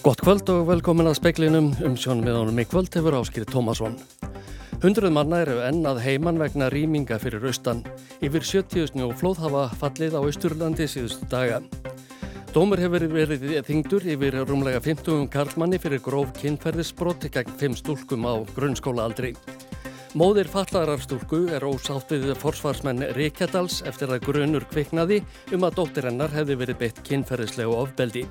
Gott kvöld og velkomin að speklinum um honum í kvöld hefur áskýrið Tómasson. Hundruð manna eru enn að heiman vegna rýminga fyrir austan. Yfir 70 snjó flóð hafa fallið á Östurlandi síðustu daga. Dómur hefur verið þingdur yfir rúmlega 50 karlmanni fyrir gróf kynferðisbroti gegn 5 stúlkum á grunnskólaaldri. Móðir fallarar stúlku er ósátt við forsvarsmenn Ríkjadals eftir að grunur kviknaði um að dóttir hennar hefði verið beitt kynferðislegu ofbeldi.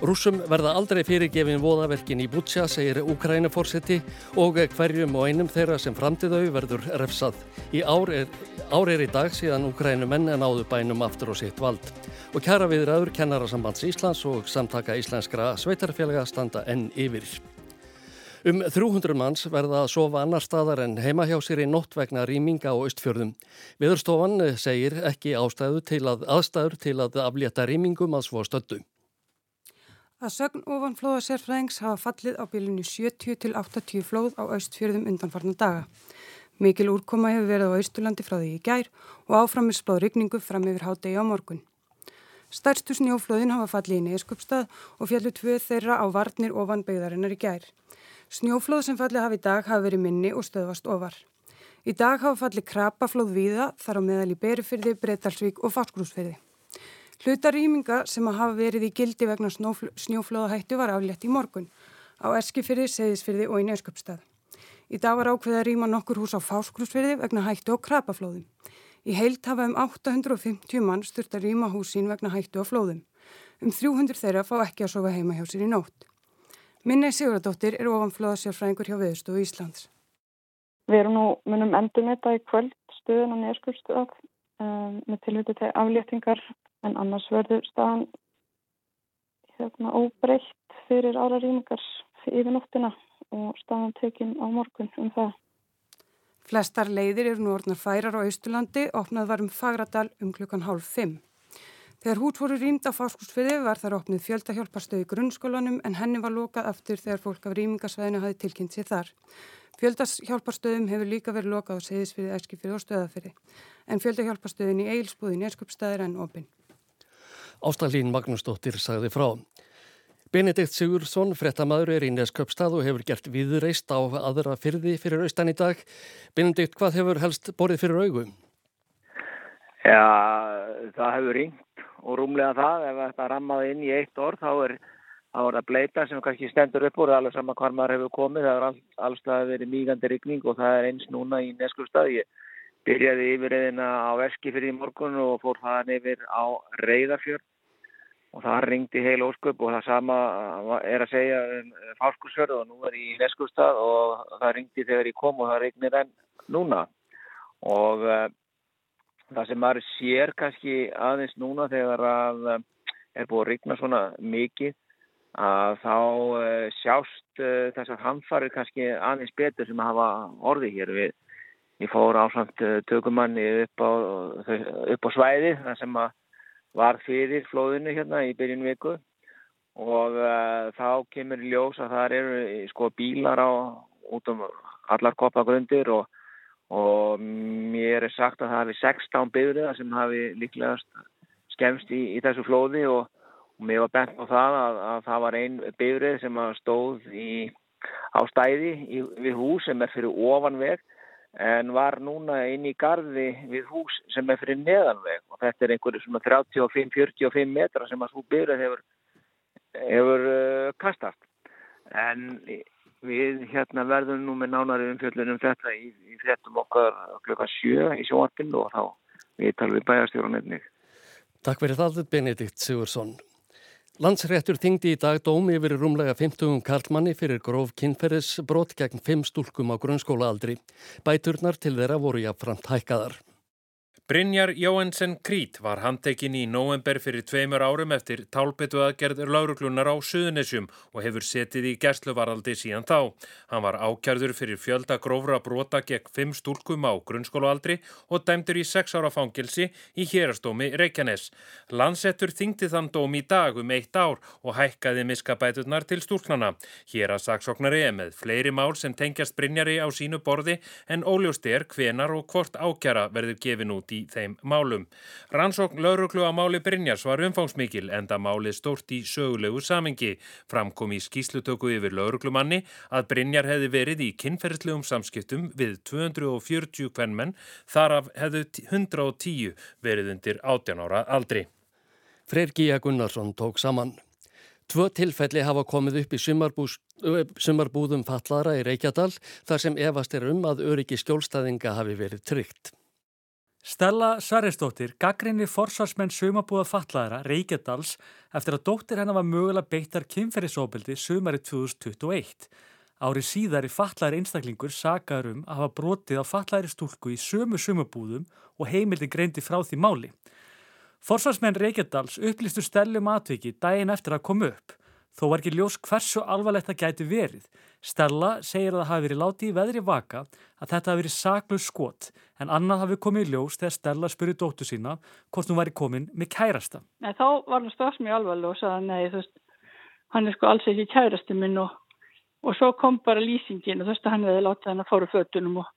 Rúsum verða aldrei fyrirgefin voðaverkin í Bútsja, segir Ukrænaforsetti og hverjum og einum þeirra sem framtíðau verður refsað. Í ár er, ár er í dag síðan Ukrænumenn en áður bænum aftur og sitt vald. Og kæra viðraður kennarasambands Íslands og samtaka íslenskra sveitarfélaga standa enn yfir. Um 300 manns verða að sofa annar staðar en heima hjá sér í nótt vegna rýminga á austfjörðum. Viðurstofan segir ekki ástæðu til að aðstæður til að aflétta rýmingum að svo stöldu. Að sögn ofanflóða sérfræðings hafa fallið á bílinu 70 til 80 flóð á austfjörðum undanfarnar daga. Mikil úrkoma hefur verið á Ístulandi frá því í gær og áframir spáð rigningu fram yfir hádegi á morgun. Stærstu snjóflóðin hafa fallið í neyskupstað og fjallu tvöð þeirra á varnir ofan beigðarinnar í gær. Snjóflóð sem fallið hafi í dag hafa verið minni og stöðvast ofar. Í dag hafa fallið krapaflóð víða þar á meðal í Berifyrði, Breitalsvík og Farskrúsfyrði. Hlutarýminga sem að hafa verið í gildi vegna snjóflóðahættu var aflétt í morgun á Eskifyrði, Seyðisfyrði og í Neskjöpstað. Í dag var ákveð að rýma nokkur hús á Fáskrúsfyrði vegna hættu á krapaflóðum. Í heilt hafa um 850 mann sturt að rýma húsín vegna hættu á flóðum. Um 300 þeirra fá ekki að sofa heima hjá sér í nótt. Minni Sigurðardóttir er ofanflóðasjárfræðingur hjá Viðstofu Íslands. Við erum nú munum endur með þetta í kvöld stuðun á Neskjöpstað um, með tilvitið til afléttingar en annars verður staðan hérna, óbreytt fyrir ára rýmingar yfir nóttina og staðan tekinn á morgun um það. Flestar leiðir eru nú orðnar færar á Ístulandi, opnað var um Fagradal um klukkan hálf fimm. Þegar hút voru rýmd á fáskursfiði var þar opnið fjöldahjálparstöð í grunnskólanum en henni var lokað aftur þegar fólk af rýmingasvæðinu hafi tilkynnt sér þar. Fjöldahjálparstöðum hefur líka verið lokað á seðisfyrði, eskifyrði og stöðafyrði en fjöldahjálparstöðin í Eilsbúðin er skupstaðir enn opinn. Ástallín Magnúsdóttir sagði frá. Benedikt Sigursson, frettamæður, er í Nesköpstað og hefur gert viðreist á aðra fyrði fyrir austan í dag. Benedikt, hvað hefur helst borðið fyrir augum? Já, það hefur ringt og rúmlega það, ef þetta rammaði inn í eitt orð, þá er, þá er það bleita sem kannski stendur upp úr, alveg sama hvar maður hefur komið, það er all, allstað verið mýgandi rigning og það er eins núna í Nesköpstað. Ég byrjaði yfir eðina á Eski fyrir í morgun og fór þaðan yfir á Reyðarfjörn og það ringdi heil ósköp og það sama er að segja um Fáskursfjörð og nú er í Neskustad og það ringdi þegar ég kom og það regnir enn núna og uh, það sem maður sér kannski aðeins núna þegar að uh, er búið að regna svona mikið að þá uh, sjást þessar hamfarir kannski aðeins betur sem að hafa orði hér við. Ég fór ásamt eh, tökumanni upp á, upp á svæði þar sem var fyrir flóðinu hérna í byrjun viku og uh, þá kemur ljós að það eru sko bílar á út um allar koppagrundir og, og mér er sagt að það hefði 16 byrjuða sem hafi líklegast skemst í, í þessu flóði og, og mér var bent á það að, að það var einn byrjuð sem stóð í, á stæði í, við hús sem er fyrir ofan veg en var núna inn í gardi við hús sem er fyrir neðanveg og þetta er einhverju svona 35-45 metra sem að svo byrja hefur, hefur uh, kastast. En við hérna verðum nú með nánari umfjöldunum þetta í, í frettum okkar klukka 7 í sjóarpinn og þá við talum við bæjarstjórun einnig. Takk fyrir það Benedikt Sigursson. Landsréttur þingdi í dag dómi yfir rúmlega 50 karlmanni fyrir gróf kynferðisbrot gegn 5 stúlkum á grunnskólaaldri. Bæturnar til þeirra voru jáfnframt hækkaðar. Brynjar Jóensen Krít var handtekinn í november fyrir tveimur árum eftir tálpetu aðgerð lauruglunar á Suðunisjum og hefur setið í gerstluvaraldi síðan þá. Hann var ákjærður fyrir fjölda grófra brota gegn fimm stúlkum á grunnskólualdri og dæmdur í sex ára fangilsi í hérastómi Reykjanes. Landsettur þingti þann dóm í dag um eitt ár og hækkaði miskabæturnar til stúlknana. Hér að saksóknari er með fleiri mál sem tengjast Brynjari á sínu borði en óljóst er hvenar og hvort ákjara verður gefin út í þeim málum. Rannsókn lauruglu á máli Brynjars var umfangsmikil enda málið stórt í sögulegu samengi. Framkom í skýslutöku yfir lauruglumanni að Brynjar hefði verið í kynferðslegum samskiptum við 240 kvennmenn þar af hefðu 110 verið undir 18 ára aldri. Freyr Gíja Gunnarsson tók saman. Tvö tilfelli hafa komið upp í sumarbúðum fallara í Reykjadal þar sem efast er um að öryggi skjólstæðinga hafi verið tryggt. Stella Sverrisdóttir gaggrinni forsvarsmenn sumabúða fatlaðara Reykjadals eftir að dóttir hennar var mögulega beittar kynferðisóbildi sumari 2021. Árið síðar í fatlaðari einstaklingur sagaður um að hafa brotið á fatlaðari stúlku í sömu sumabúðum og heimildi greindi frá því máli. Forsvarsmenn Reykjadals upplýstu Stellum atviki daginn eftir að koma upp. Þó var ekki ljós hversu alvarlegt það gæti verið. Stella segir að það hafi verið látið í veðri vaka að þetta hafi verið saklu skot en annað hafi komið í ljós þegar Stella spurði dóttu sína hvort hún væri komin með kærasta. Nei, þá var hann strax mjög alvarleg og sagði nei, þú veist, hann er sko alls ekki kærasti minn og, og svo kom bara lýsingin og þú veist að hann hefði látið hann að fóru fötunum og,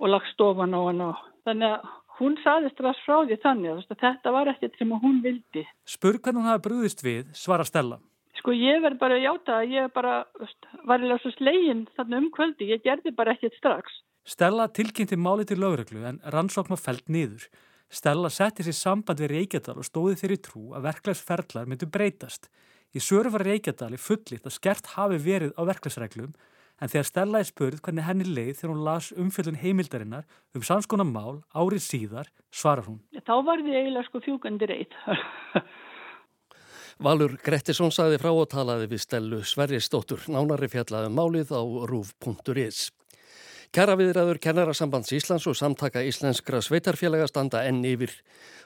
og lagt stofan á hann og þannig að hún saði strax frá því þannig að þetta var ekkert sem hún vildi. Spur hvernig hún hafi brúðist við, svara Stella. Sko ég verð bara að játa að ég bara var eða svo slegin þarna um kvöldi, ég gerði bara ekkert strax. Stella tilkynnti máli til lögreglu en rannsókn var fælt niður. Stella setti sér samband við Reykjadal og stóði þeirri trú að verklagsferðlar myndu breytast. Í söru var Reykjadal í fullitt að skert hafi verið á verklagsreglum en þegar Stella er spurð hvernig henni leið þegar hún las umfjöldun heimildarinnar um samskona mál árið síðar svarar hún. Þá var þið eiginlega sko fjúkandi reyð. Valur Grettisson sagði frá og talaði við Stellu Sverrisdóttur, nánari fjallaði um málið á rúf.is. Kjaraviðræður Kennarasambands Íslands og samtaka íslenskra sveitarfélaga standa enn yfir.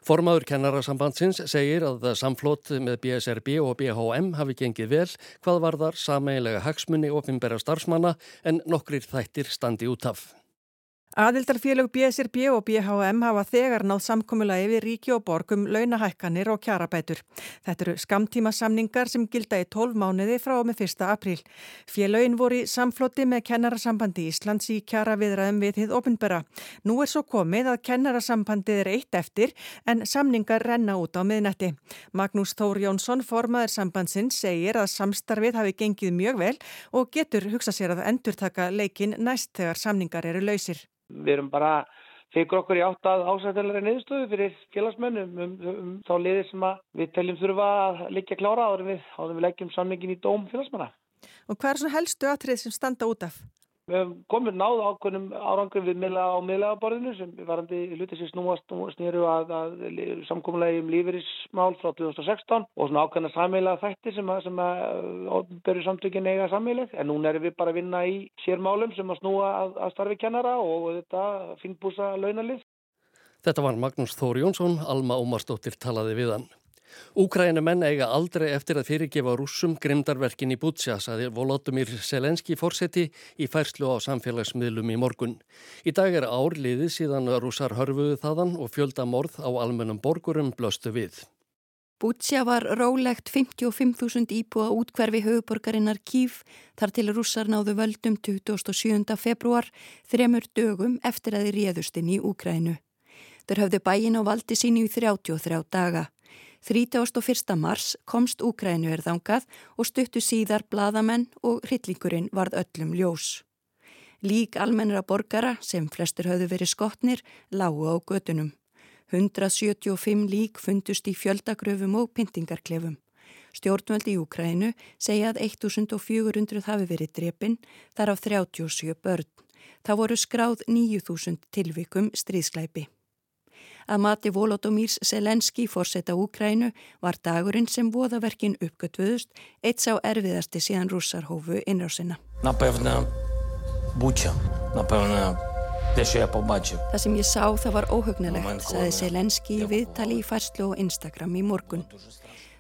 Formaður Kennarasambandsins segir að samflót með BSRB og BHM hafi gengið vel hvað varðar sameilega hagsmunni og fimbera starfsmanna en nokkrir þættir standi út af. Aðildarfélög BSRB og BHM hafa þegar náð samkommulagi við ríki og borgum launahækkanir og kjarabætur. Þetta eru skamtíma samningar sem gilda í 12 mánuði frá og með 1. apríl. Félögin voru í samfloti með kennarasambandi Íslands í kjaraviðraðum við þið ofinbera. Nú er svo komið að kennarasambandið er eitt eftir en samningar renna út á miðnetti. Magnús Þór Jónsson, formaður sambandsinn, segir að samstarfið hafi gengið mjög vel og getur hugsa sér að endurtaka leikin næst þegar samningar eru lausir. Við erum bara fyrir okkur í átt að ásættilegri niðurstöðu fyrir félagsmönnum um, um, um þá liðir sem við teljum þurfa að liggja klára áður við, áður við leggjum samningin í dóm félagsmanna. Og hvað er svona helstu atrið sem standa út af? Við hefum komið náðu ákveðnum árangur við miðla á miðlaðaborðinu sem varandi hluti sér snúast snýru að, að samkómulegi um lífeyrismál frá 2016 og svona ákveðna sammeila þætti sem að, sem að börju samtökin eiga sammeileg en núna erum við bara að vinna í sérmálum sem að snúa að, að starfi kennara og þetta finnbúsa launalið. Þetta var Magnús Þóri Jónsson, Alma Ómarsdóttir talaði við hann. Úkrænumenn eiga aldrei eftir að fyrirgefa rússum grimdarverkin í Bútsja, saði Volodymyr Selenski fórseti í færslu á samfélagsmiðlum í morgun. Í dag er árliðið síðan rússar hörfuðu þaðan og fjölda morð á almennum borgurum blöstu við. Bútsja var rólegt 55.000 íbúa útkverfi höfuborgarinnar Kív þar til rússar náðu völdum 27. februar þremur dögum eftir að þið réðust inn í Úkrænu. Þeir höfðu bæin á valdi sínu í 33 daga. 31. mars komst Úkrænu erðangað og stuttu síðar bladamenn og hryllingurinn varð öllum ljós. Lík almennra borgara sem flestur höfðu verið skotnir lágu á gödunum. 175 lík fundust í fjöldagröfum og pyntingarklefum. Stjórnvöldi í Úkrænu segja að 1400 hafi verið drepinn, þar af 37 börn. Það voru skráð 9000 tilvikum stríðsklæpi. Að mati Volodymyrs Selenski fórseta Úkrænu var dagurinn sem voðaverkin uppgötvuðust eitt sá erfiðasti síðan rússar hófu innrásina. Það sem ég sá það var óhugnalegt, saði Selenski í viðtali í færslu og Instagram í morgun.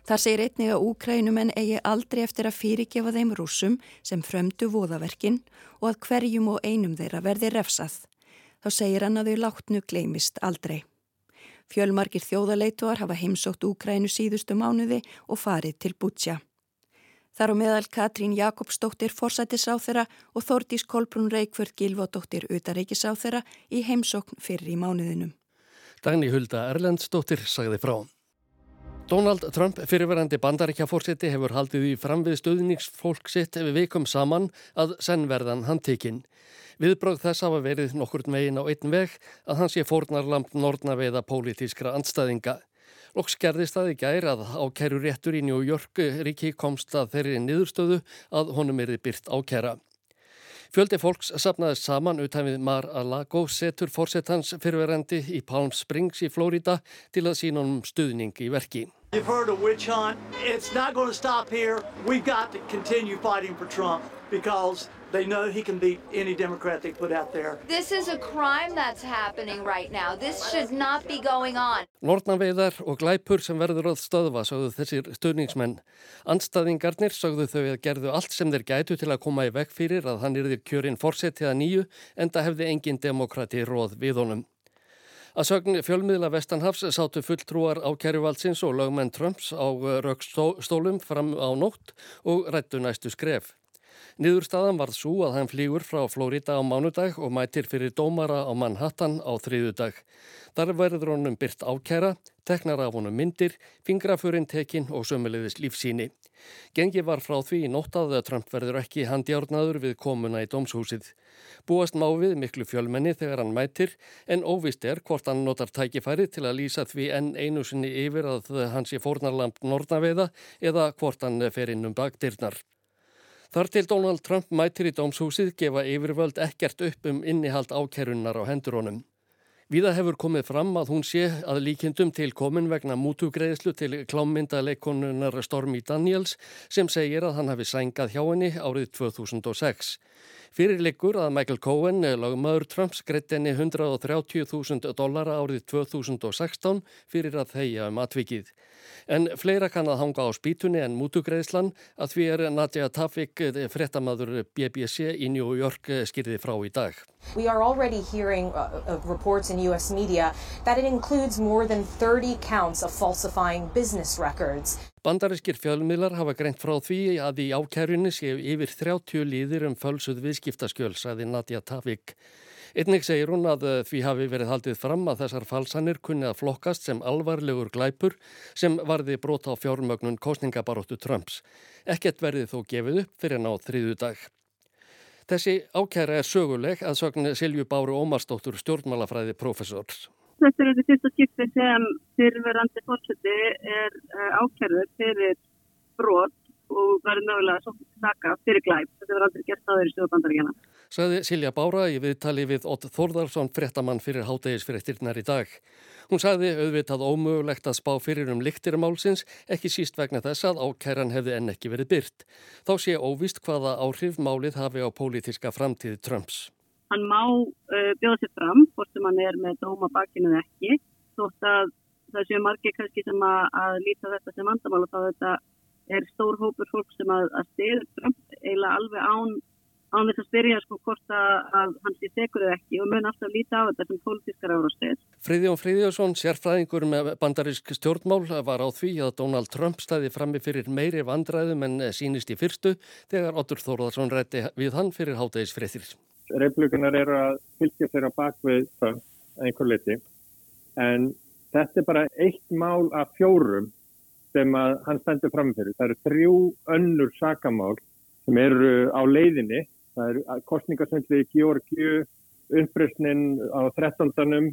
Það segir einnig að úkrænumenn eigi aldrei eftir að fyrirgefa þeim rúsum sem frömdu voðaverkin og að hverjum og einum þeirra verði refsað. Þá segir hann að þau látnu gleimist aldrei. Fjölmarkir þjóðaleituar hafa heimsótt Úkrænu síðustu mánuði og farið til Bútsja. Þar á meðal Katrín Jakobsdóttir forsættisáþera og Þordís Kolbrún Reykjörð Gilvódóttir utaríkisáþera í heimsókn fyrir í mánuðinum. Dagni Hulda Erlendsdóttir sagði frá. Donald Trump fyrirverandi bandaríkjafórseti hefur haldið í framvið stöðningsfólk sitt ef við veikum saman að sennverðan hann tekinn. Viðbröð þess hafa verið nokkur megin á einn veg að hans sé fórnarlamp nortnaveiða pólitískra andstæðinga. Loks gerðist það í gær að ákæru réttur í New York ríki komst að þeirri niðurstöðu að honum erði byrt ákæra. Fjöldi fólks sapnaðist saman utan við Mar-a-Lago setur fórsetans fyrirverandi í Palm Springs í Flórida til að sína honum stuðning í verki. You've heard of witch hunt. It's not going to stop here. We've got to continue fighting for Trump because they know he can beat any Democrat they put out there. This is a crime that's happening right now. This should not be going on. Nortnaveiðar og glæpur sem verður að stöðva, sagðu þessir stöðningsmenn. Anstaðingarnir sagðu þau að gerðu allt sem þeir gætu til að koma í vekk fyrir að hann yrði kjörinn fórsettiða nýju en það hefði engin demokrati róð við honum. Að sögn fjölmiðla Vestanhafs sátu fulltrúar á kæruvaldsins og lögmenn Trumps á eh, raukstólum fram á nótt og rættu næstu skref. Niðurstaðan varð svo að hann flýgur frá Flórida á mánudag og mætir fyrir dómara á Manhattan á þriðudag. Þar verður honum byrt ákæra, teknar af honum myndir, fingrafurinn tekinn og sömulegðis lífsíni. Gengi var frá því í nóttað að Trump verður ekki handjárnaður við komuna í dómshúsið. Búast má við miklu fjölmenni þegar hann mætir en óvist er hvort hann notar tækifæri til að lýsa því enn einu sinni yfir að hans er fórnarlamp nornaveiða eða hvort hann fer inn um bakdyrnar. Þar til Donald Trump mætir í dómshúsið gefa yfirvöld ekkert upp um innihald ákerunnar á hendur honum. Víða hefur komið fram að hún sé að líkindum til komin vegna mútugreðslu til klámyndaleikonunar Stormy Daniels sem segir að hann hafi sængað hjá henni árið 2006. Fyrirleikur að Michael Cohen, lagmaður Trumps, greitt henni 130.000 dollara árið 2016 fyrir að þeia um atvikið. En fleira kann að hanga á spýtunni en mútugreðslan að því er Nadja Tafik, fretamaður BBC í New York, skýrði frá í dag. We are already hearing uh, of reports in U.S. media that it includes more than 30 counts of falsifying business records. Bandarískir fjölmiðlar hafa greint frá því að í ákærunni séu yfir 30 líðir um fölsuð viðskiptaskjöl, saði Nadja Tafik. Einnig segir hún að eh, því hafi verið haldið fram að þessar falsanir kunni að flokkast sem alvarlegur glæpur sem varði brota á fjármögnun kostningabaróttu Trumps. Ekkert verði þó gefið upp fyrir ná þriðu dag. Þessi ákæra er söguleg að sögna Silju Báru Ómarsdóttur stjórnmálafræði professors. Þetta er þetta fyrsta skipti sem fyrirverandi fórseti er eh, ákærður fyrir brot og verður mögulega að taka fyrir glæp. Þetta verður aldrei gert aður í stjórnbandaríkjana. Saði Silja Bára í viðtali við Ott Þórðarsson frettamann fyrir hátegisfyrirtirnar í dag. Hún sagði auðvitað ómögulegt að spá fyrir um liktirmálsins, ekki síst vegna þess að ákæran hefði enn ekki verið byrt. Þá sé óvist hvaða áhrif málið hafi á pólitiska framtíði Trumps. Hann má uh, bjóða sér fram, hvort sem hann er með dóma bakinu ekki, þótt að það séu margir kannski sem að, að líta þetta sem vandamál og þá þetta er stór hópur fólk sem að, að styrja Trump eiginlega alveg án án þess að spyrja sko hvort að hann sé segur eða ekki og mun alltaf líta á þetta sem pólitískar árasteg. Friðjón Friðjónsson, sérfræðingur með bandarísk stjórnmál, var á því að Donald Trump stæði frammi fyrir meiri vandræðum en sínist í fyrstu þegar Otur Þórðarsson rætti við hann fyrir hátægisfriðir. Reiflugunar eru að fylgja þeirra bak við Trump einhver liti en þetta er bara eitt mál af fjórum sem hann stendur frammi fyrir. Það eru þrjú önnur sakamál sem eru á leiðinni Það er kostningasöndli í Georgiu, uppröstnin á 13.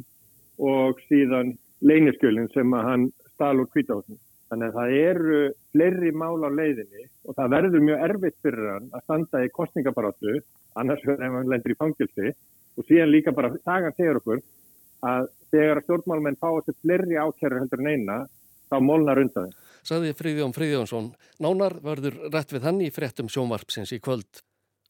og síðan leyniskjölinn sem hann stál úr kvítáðsum. Þannig að það eru fleiri mál á leiðinni og það verður mjög erfitt fyrir hann að standa í kostningabarátu, annars verður hann lendur í fangilsi og síðan líka bara sagan segjar okkur að þegar stjórnmálmenn fá þessi fleiri ákjörur heldur en eina, þá molnar undan þeim. Saði Fríðjón Fríðjónsson, nánar verður rætt við hann í frettum sjómarpsins í kvöld.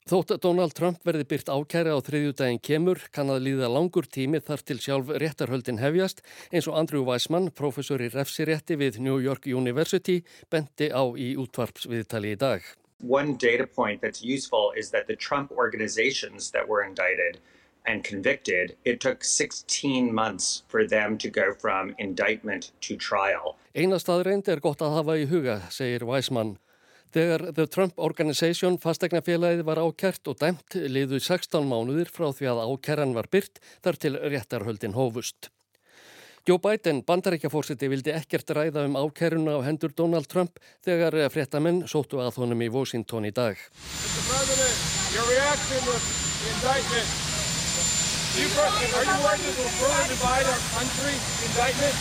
Þótt að Donald Trump verði byrt ákæri á þriðjúdægin kemur kann að líða langur tími þar til sjálf réttarhöldin hefjast eins og Andrew Weissmann, professor í refsirétti við New York University, benti á í útvarpsviðtali í dag. One data point that's useful is that the Trump organizations that were indicted and convicted, it took 16 months for them to go from indictment to trial. Eina staðreind er gott að hafa í huga, segir Weissmann. Þegar The Trump Organization fastegnafélagið var ákert og dæmt liðu 16 mánuðir frá því að ákerran var byrt þar til réttarhöldin hófust. Joe Biden, bandaríkjafórsiti, vildi ekkert ræða um ákerruna á hendur Donald Trump þegar fréttamenn sóttu að honum í Washington í dag. Indictment. Are you worried this will further divide our country, indictment?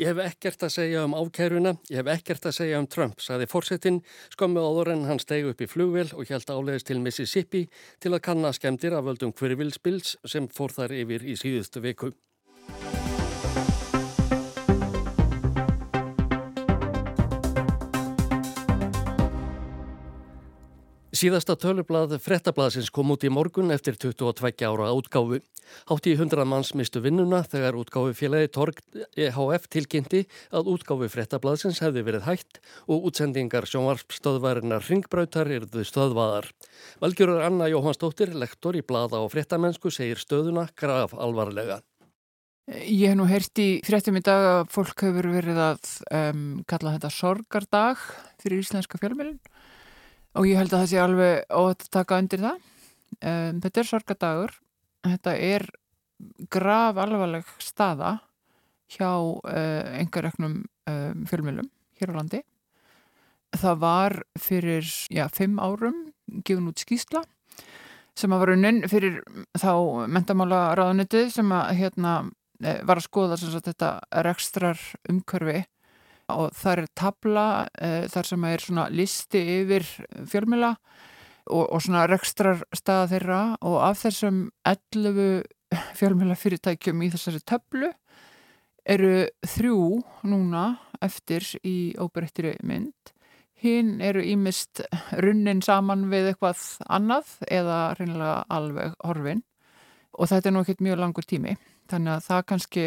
Ég hef ekkert að segja um ákæruna, ég hef ekkert að segja um Trump, saði fórsetin skömmu áður en hann stegi upp í flugvel og hjælt álegist til Mississippi til að kanna skemdir af völdum hverjvilsbils sem fór þar yfir í síðustu viku. Síðasta tölublað frettablaðsins kom út í morgun eftir 22 ára útgáfu. Hátt í 100 manns mistu vinnuna þegar útgáfu félagi Torg EHF tilkynnti að útgáfu frettablaðsins hefði verið hægt og útsendingar sjónvarpstöðvarinnar ringbrautar eruðu stöðvaðar. Valgjörur Anna Jóhannsdóttir, lektor í blada og frettamennsku, segir stöðuna graf alvarlega. Ég hef nú heyrt í frettum í dag að fólk hefur verið að um, kalla þetta sorgardag fyrir íslenska fjölmjölinn og ég held að það sé alveg ótt að taka undir það. Um, þetta er sorgadagur þetta er graf alvarleg staða hjá uh, engareknum um, fjölmjölum hér á landi. Það var fyrir já, fimm árum gefin út skýsla sem að var unnin fyrir þá mentamála ráðunitið sem að hérna eh, var að skoða sagt, þetta rekstrar umkörfi og það er tabla uh, þar sem er svona listi yfir fjölmjöla og, og svona rekstrar staða þeirra og af þessum 11 fjölmjöla fyrirtækjum í þessari tablu eru þrjú núna eftir í óberettri mynd. Hinn eru ímist runnin saman við eitthvað annað eða reynilega alveg horfin. Og þetta er nú ekkert mjög langur tími þannig að það kannski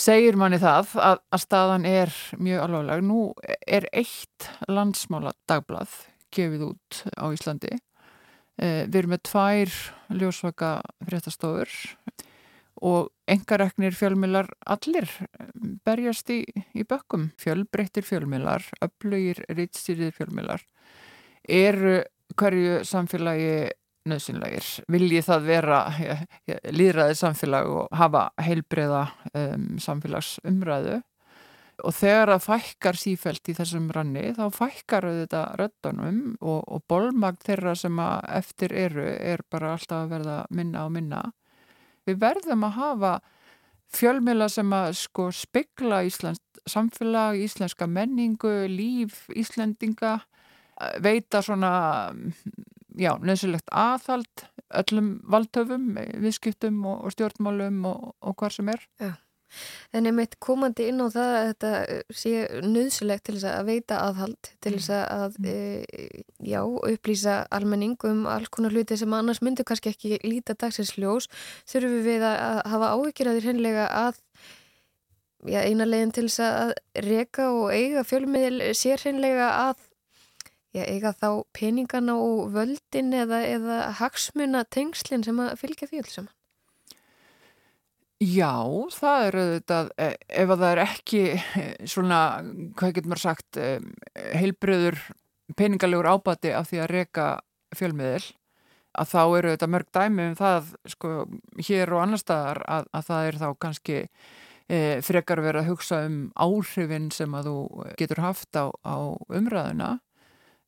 segir manni það að, að staðan er mjög alvarleg. Nú er eitt landsmála dagblað gefið út á Íslandi. Eh, við erum með tvær ljósvaka fréttastofur og engareknir fjölmilar allir berjast í, í bökkum. Fjölbreyttir fjölmilar, öflugir, rittstýrið fjölmilar eru hverju samfélagi nöðsynlegir. Vilji það vera líðræðið samfélag og hafa heilbreyða um, samfélagsumræðu og þegar það fækkar sífælt í þessum ranni þá fækkar þetta röddunum og, og bólmagn þeirra sem eftir eru er bara alltaf að verða minna og minna. Við verðum að hafa fjölmjöla sem að sko spegla Íslands samfélag, íslenska menningu, líf, Íslendinga veita svona já, nöðsulegt aðhald öllum valdtöfum, viðskiptum og, og stjórnmálum og, og hvað sem er. Já. En einmitt komandi inn á það að þetta eh, sé nöðsulegt til þess að veita aðhald, til þess að e, já, upplýsa almenning um alls konar hluti sem annars myndur kannski ekki líta dagsins ljós, þurfum við að hafa áhyggjur að því hreinlega að já, eina leginn til þess að reka og eiga fjölmiðil sér hreinlega að já, eiga þá peningana og völdin eða, eða hagsmuna tengslinn sem að fylgja því alls saman? Já, það er auðvitað, e, ef að það er ekki e, svona, hvað getur maður sagt, e, heilbröður peningalegur ábati af því að reyka fjölmiðil, að þá eru þetta mörg dæmi um það, sko, hér og annar staðar að, að það er þá kannski frekar verið að hugsa um áhrifin sem að þú getur haft á, á umræðuna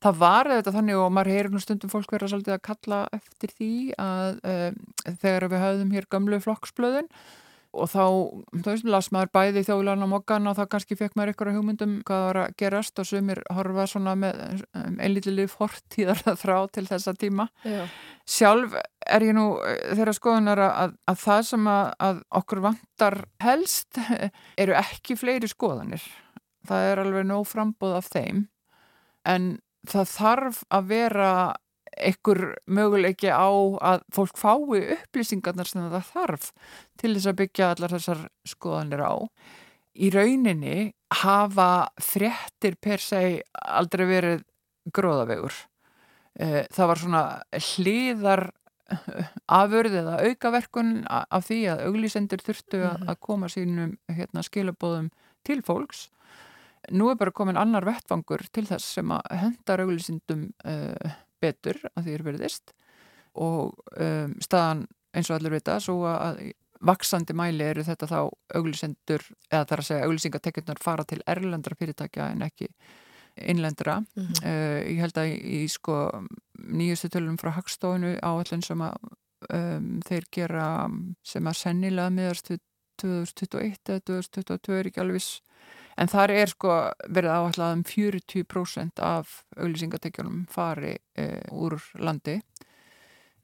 Það var þetta þannig og maður heyrir nú stundum fólk vera svolítið að kalla eftir því að um, þegar við höfðum hér gamlu flokksblöðin og þá, þú veist, las maður bæði þjóðlan á mokkan og þá kannski fekk maður ykkur hugmyndum hvað var að gerast og sumir horfa svona með um, einlítili fortíðar þrá til þessa tíma. Já. Sjálf er ég nú þeirra skoðunar að, að það sem að, að okkur vantar helst eru ekki fleiri skoðanir. Það er alveg nóg frambóð af þeim en það þarf að vera einhver möguleiki á að fólk fái upplýsingarnar sem það þarf til þess að byggja allar þessar skoðanir á. Í rauninni hafa fréttir per seg aldrei verið gróðavegur. Eh, það var svona hliðar afurð eða aukaverkun af því að auglísendur þurftu að, að koma sínum hérna, skilabóðum til fólks. Nú er bara komin annar vettfangur til þess sem að hendar auglísendum uh, betur að því er veriðist og um, staðan eins og allir vita svo að vaksandi mæli eru þetta þá auglísendur eða þar að segja auglísingatekjurnar fara til erlendra fyrirtækja en ekki innlendra. Mm -hmm. uh, ég held að í, sko nýjustu tölum frá Hagstofinu áallin sem að um, þeir gera sem að sennilega meðast 2021 eða 2022 er ekki alveg en þar er sko verið áallega um 40% af auglýsingatekjunum fari uh, úr landi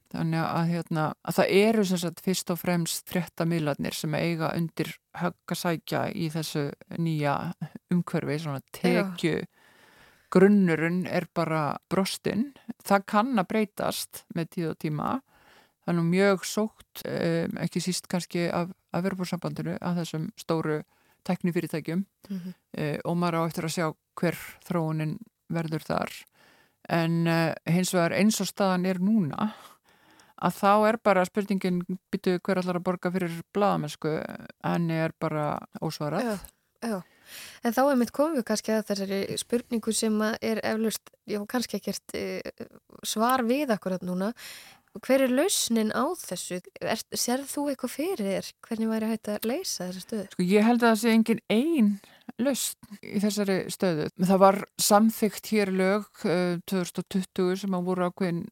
þannig að, hérna, að það eru sagt, fyrst og fremst fréttamiðlarnir sem eiga undir höggasækja í þessu nýja umhverfi, svona tekju Já grunnurinn er bara brostinn. Það kann að breytast með tíð og tíma. Nú mjög sókt, um, ekki síst kannski af, af verðbúrsambandinu, að þessum stóru teknifyrirtækjum mm -hmm. uh, og maður á eftir að sjá hver þróunin verður þar. En uh, hins vegar eins og staðan er núna að þá er bara spurningin byttu hver allar að borga fyrir bladamennsku en er bara ósvarað. Já, já. En þá er mitt komið kannski að þessari spurningu sem er eflust, já kannski ekkert e, svar við akkurat núna. Hver er lausnin á þessu? Er, serð þú eitthvað fyrir þér? Hvernig væri hægt að leysa þessu stöðu? Sko ég held að það sé engin einn lausn í þessari stöðu. Það var samþygt hér lög uh, 2020 sem að voru ákveðin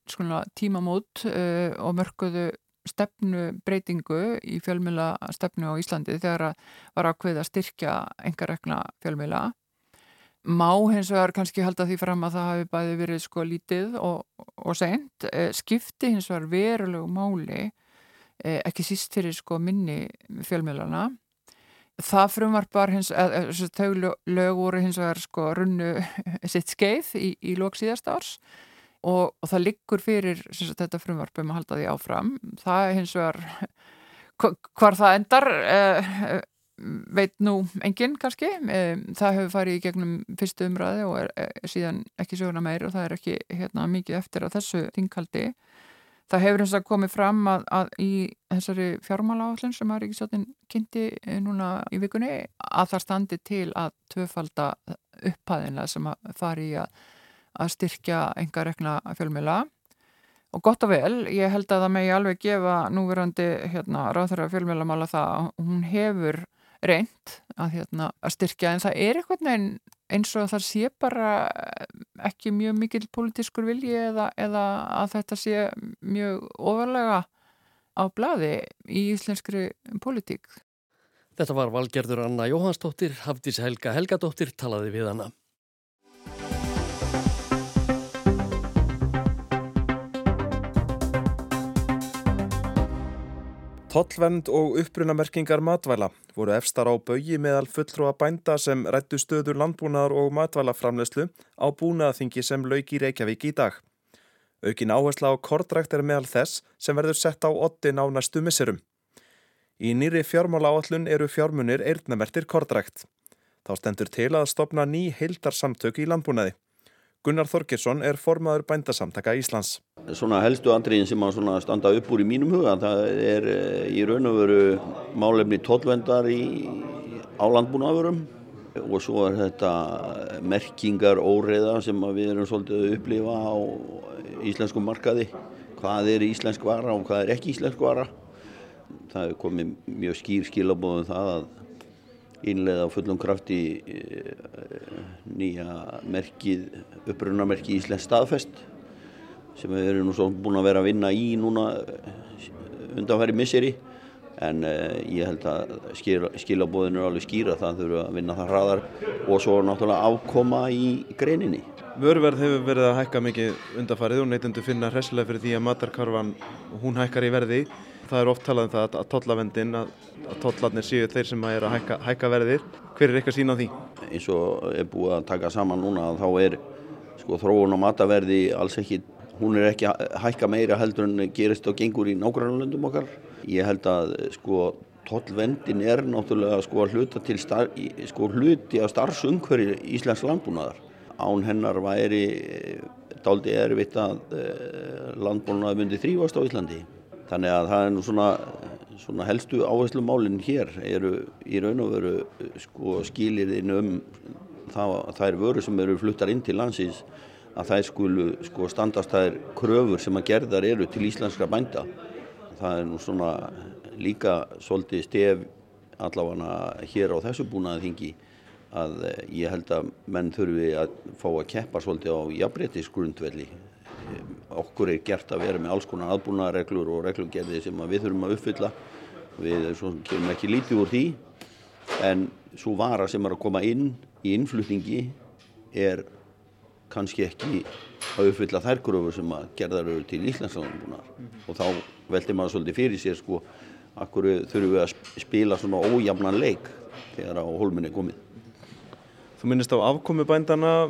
tímamót uh, og mörguðu stefnu breytingu í fjölmjöla stefnu á Íslandi þegar að var ákveð að styrkja enga regna fjölmjöla. Má hins vegar kannski halda því fram að það hafi bæði verið sko lítið og, og sent. Eh, skipti hins vegar verulegu máli, eh, ekki síst fyrir sko minni fjölmjölana. Það frumvarpar hins, eða þau lög voru hins vegar sko runnu sitt skeið í, í lók síðast árs og, og það liggur fyrir sagt, þetta frumvarpum að halda því áfram það er hins vegar hvar það endar eh, veit nú enginn kannski. Það hefur farið í gegnum fyrstu umræði og er, er síðan ekki söguna meir og það er ekki hérna, mikið eftir á þessu þingkaldi það hefur eins og komið fram að, að í þessari fjármála áallin sem að Ríkisjóttin kynnti eh, núna í vikunni að það standi til að tvöfalda upphæðinlega sem að fari að að styrkja enga rekna fjölmjöla og gott og vel, ég held að það megi alveg gefa núverandi hérna, ráðhverja fjölmjölamála það að hún hefur reynd að, hérna, að styrkja en það er eitthvað eins og það sé bara ekki mjög mikil politískur vilji eða, eða að þetta sé mjög ofalega á bladi í íslenskri politík. Þetta var valgerður Anna Jóhansdóttir, Hafdís Helga Helgadóttir talaði við hana. Tollvend og uppbrunamerkingar matvæla voru efstar á baui meðal fulltrúa bænda sem rættu stöður landbúnaðar og matvælaframlegslu á búnaðaþingi sem lauk í Reykjavík í dag. Aukin áhersla á kortrækt er meðal þess sem verður sett á ottin á næstu misserum. Í nýri fjármála áallun eru fjármunir eirnamertir kortrækt. Þá stendur til að stopna ný heildarsamtök í landbúnaði. Gunnar Þorkirsson er formaður bændasamtaka Íslands. Svona helstu andriðin sem að standa upp úr í mínum huga, það er eh, í raun og veru málefni tóllvendar í álandbúnaðurum og svo er þetta merkingar óreða sem við erum svolítið að upplifa á íslensku markaði. Hvað er íslensk vara og hvað er ekki íslensk vara. Það er komið mjög skýr skilabóðum það að innlega á fullum krafti eh, nýja merkið, upprunamerkið Íslands staðfest sem við erum nú svo búin að vera að vinna í núna eh, undanfæri misseri en uh, ég held að skilabóðinu er alveg skýra það þurfa að vinna það hraðar og svo náttúrulega afkoma í greininni. Vörverð hefur verið að hækka mikið undanfærið og neytundu finna hressilega fyrir því að matarkarfan hún hækkar í verði það er oft talað um það að tollavendin að, að tollarnir séu þeir sem er að hækka, hækka verðir hver er eitthvað sín á því? eins og er búið að taka saman núna þá er sko þróun og mataverði alls ekki, hún er ekki að hækka meira heldur en gerist og gengur í nágrannlöndum okkar. Ég held að sko tollvendin er náttúrulega sko að hluta til star, sko hluti af starfsumhverju Íslands landbúnaðar. Án hennar væri daldi erfitt að landbúnaði myndi þrývast á Íslandi. Þannig að það er nú svona, svona helstu áherslu málinn hér eru í raun og veru sko skilirinn um það, er vöru sem eru fluttar inn til landsins að það skulu sko standast þær kröfur sem að gerðar eru til íslenskra bænda. Það er nú svona líka svolítið stef allavega hér á þessu búnaði þingi að ég held að menn þurfi að fá að keppa svolítið á jafnbrettisgrundvelli okkur er gert að vera með alls konar aðbúnaðarreglur og reglugerði sem við þurfum að uppfylla. Við kemum ekki lítið úr því en svo vara sem er að koma inn í innflutningi er kannski ekki að uppfylla þær gröfur sem að gerðar eru til Íslandslandbúnaðar mm -hmm. og þá veldi maður svolítið fyrir sér sko akkur þurfum við að spila svona ójafnan leik þegar á holminni komið? Þú minnist á afkomi bændana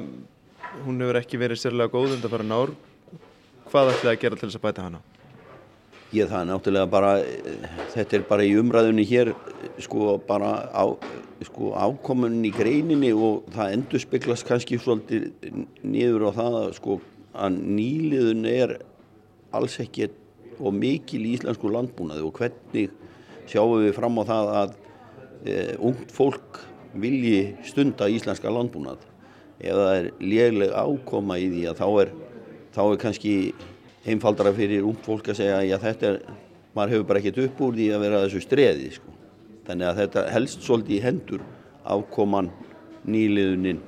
hún hefur ekki verið sérlega góð undan fara nár hvað ætlaði að gera til þess að bæta hana? Ég það náttúrulega bara þetta er bara í umræðunni hér sko bara á sko afkomun í greininni og það endur speglast kannski svolítið niður á það sko að nýliðun er alls ekki og mikil í íslensku landbúnaði og hvernig sjáum við fram á það að e, ungt fólk vilji stunda íslenska landbúnað ef það er léleg ákoma í því að þá er, þá er kannski einfaldara fyrir ungt fólk að segja að þetta er, maður hefur bara ekkert upp úr því að vera þessu streði sko. þannig að þetta helst svolítið í hendur afkoman nýliðunin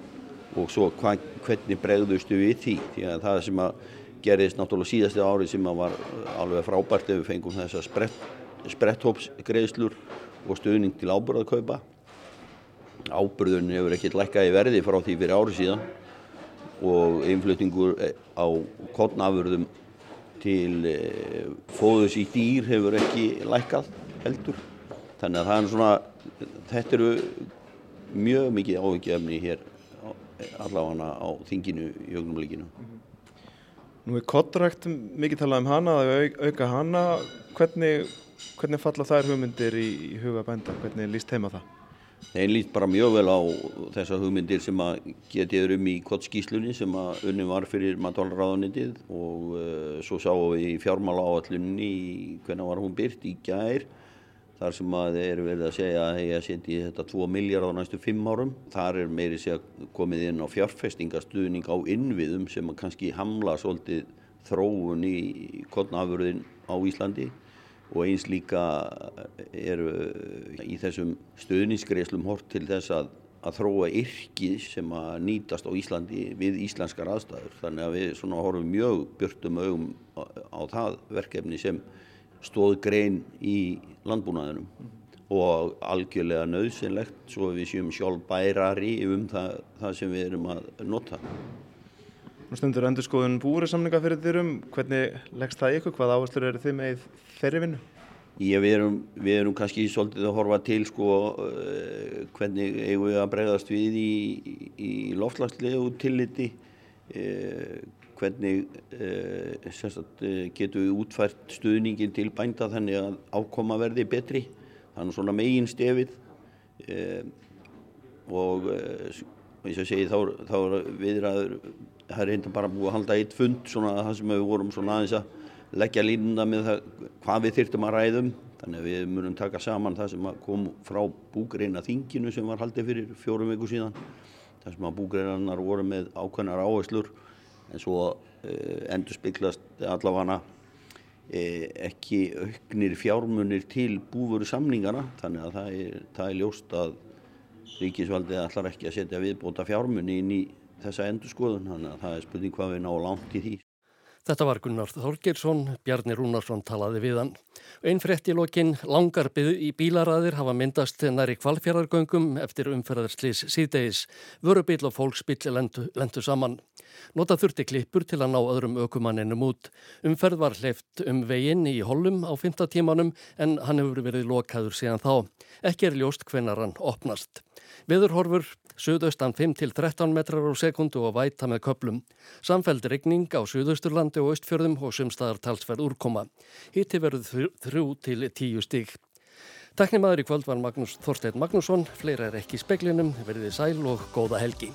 og svo hva, hvernig bregðustu við því? Því að það sem að gerist náttúrulega síðasti ári sem að var alveg frábært ef við fengum þessa sprett, spretthópsgreðslur og stuðning til ábyrðarkaupa ábyrðun hefur ekkert lækkað í verði frá því fyrir ári síðan og einflutningur á kottnafurðum til fóðus í dýr hefur ekki lækkað heldur. Þannig að það er svona þetta eru mjög mikið ávikefni hér allavega á þinginu í augnumleikinu Nú er kottrækt mikið talað um hana að auka hana. Hvernig, hvernig falla þær hugmyndir í, í huga bænda, hvernig líst heima það? Þeim líst bara mjög vel á þessar hugmyndir sem að getið um í kottskíslunni sem að unni var fyrir matvalraðanitið og uh, svo sáum við í fjármála áallunni hvernig var hún byrt í gær þar sem að þeir eru verið að segja að ég seti þetta 2 miljard á næstu 5 árum. Þar er meiri segja komið inn á fjárfestingastuðning á innviðum sem að kannski hamla svolítið þróun í kottnafurðin á Íslandi og eins líka eru í þessum stuðningsgreislum hort til þess að, að þróa yrki sem að nýtast á Íslandi við íslenskar aðstæður. Þannig að við svona horfum mjög byrtum augum á, á það verkefni sem stóð grein í landbúnaðinum og algjörlega nöðsynlegt svo við séum sjálf bærari um það, það sem við erum að nota. Nú stundur endur skoðun búrisamninga fyrir þérum, hvernig leggst það ykkur, hvað áherslur eru þið með þeirri vinnu? Ég, við, erum, við erum kannski svolítið að horfa til sko, uh, hvernig eigum við að bregðast við í, í loftslagslegu tilliti, uh, hvernig uh, sagt, getum við útfært stuðningin til bænda þannig að ákoma verði betri, þannig svona megin stefið og eins og segi þá er viðræður það er reynda bara búið að halda eitt fund svona það sem við vorum svona aðeins að leggja línuna með það hvað við þyrtum að ræðum þannig að við munum taka saman það sem kom frá búgreina þinginu sem var haldið fyrir fjórum viku síðan. Það sem að búgreinar voru með ákveðnar áherslur en svo eh, endur spiklast allavega eh, ekki auknir fjármunir til búfuru samningana þannig að það er, það er ljóst að ríkisvaldið ætlar ekki að setja viðbóta fjármunni inn í þessa endur skoðun, þannig að það er spurning hvað við ná langt í því. Þetta var Gunnar Þorgirsson, Bjarni Rúnarsson talaði við hann. Einn frétt í lokin, langar í bílaræðir hafa myndast næri kvalfjörðargöngum eftir umferðarslýs síðdegis. Vörubíl og fólksbíl lendu, lendu saman. Nota þurfti klippur til að ná öðrum ökumanninum út. Umferð var hleyft um veginn í Hollum á 5. tímanum en hann hefur verið lokaður síðan þá. Ekki er ljóst hvenar hann opnast. Viðurhorfur suðaustan 5-13 metrar á sekundu og væta með köplum. Samfeld regning á suðausturlandi og austfjörðum og sumstaðar talsverð úrkoma. Hitti verður 3-10 stík. Teknimaður í kvöld var Magnús Þorstein Magnússon, fleira er ekki í speklinum, verðið sæl og góða helgi.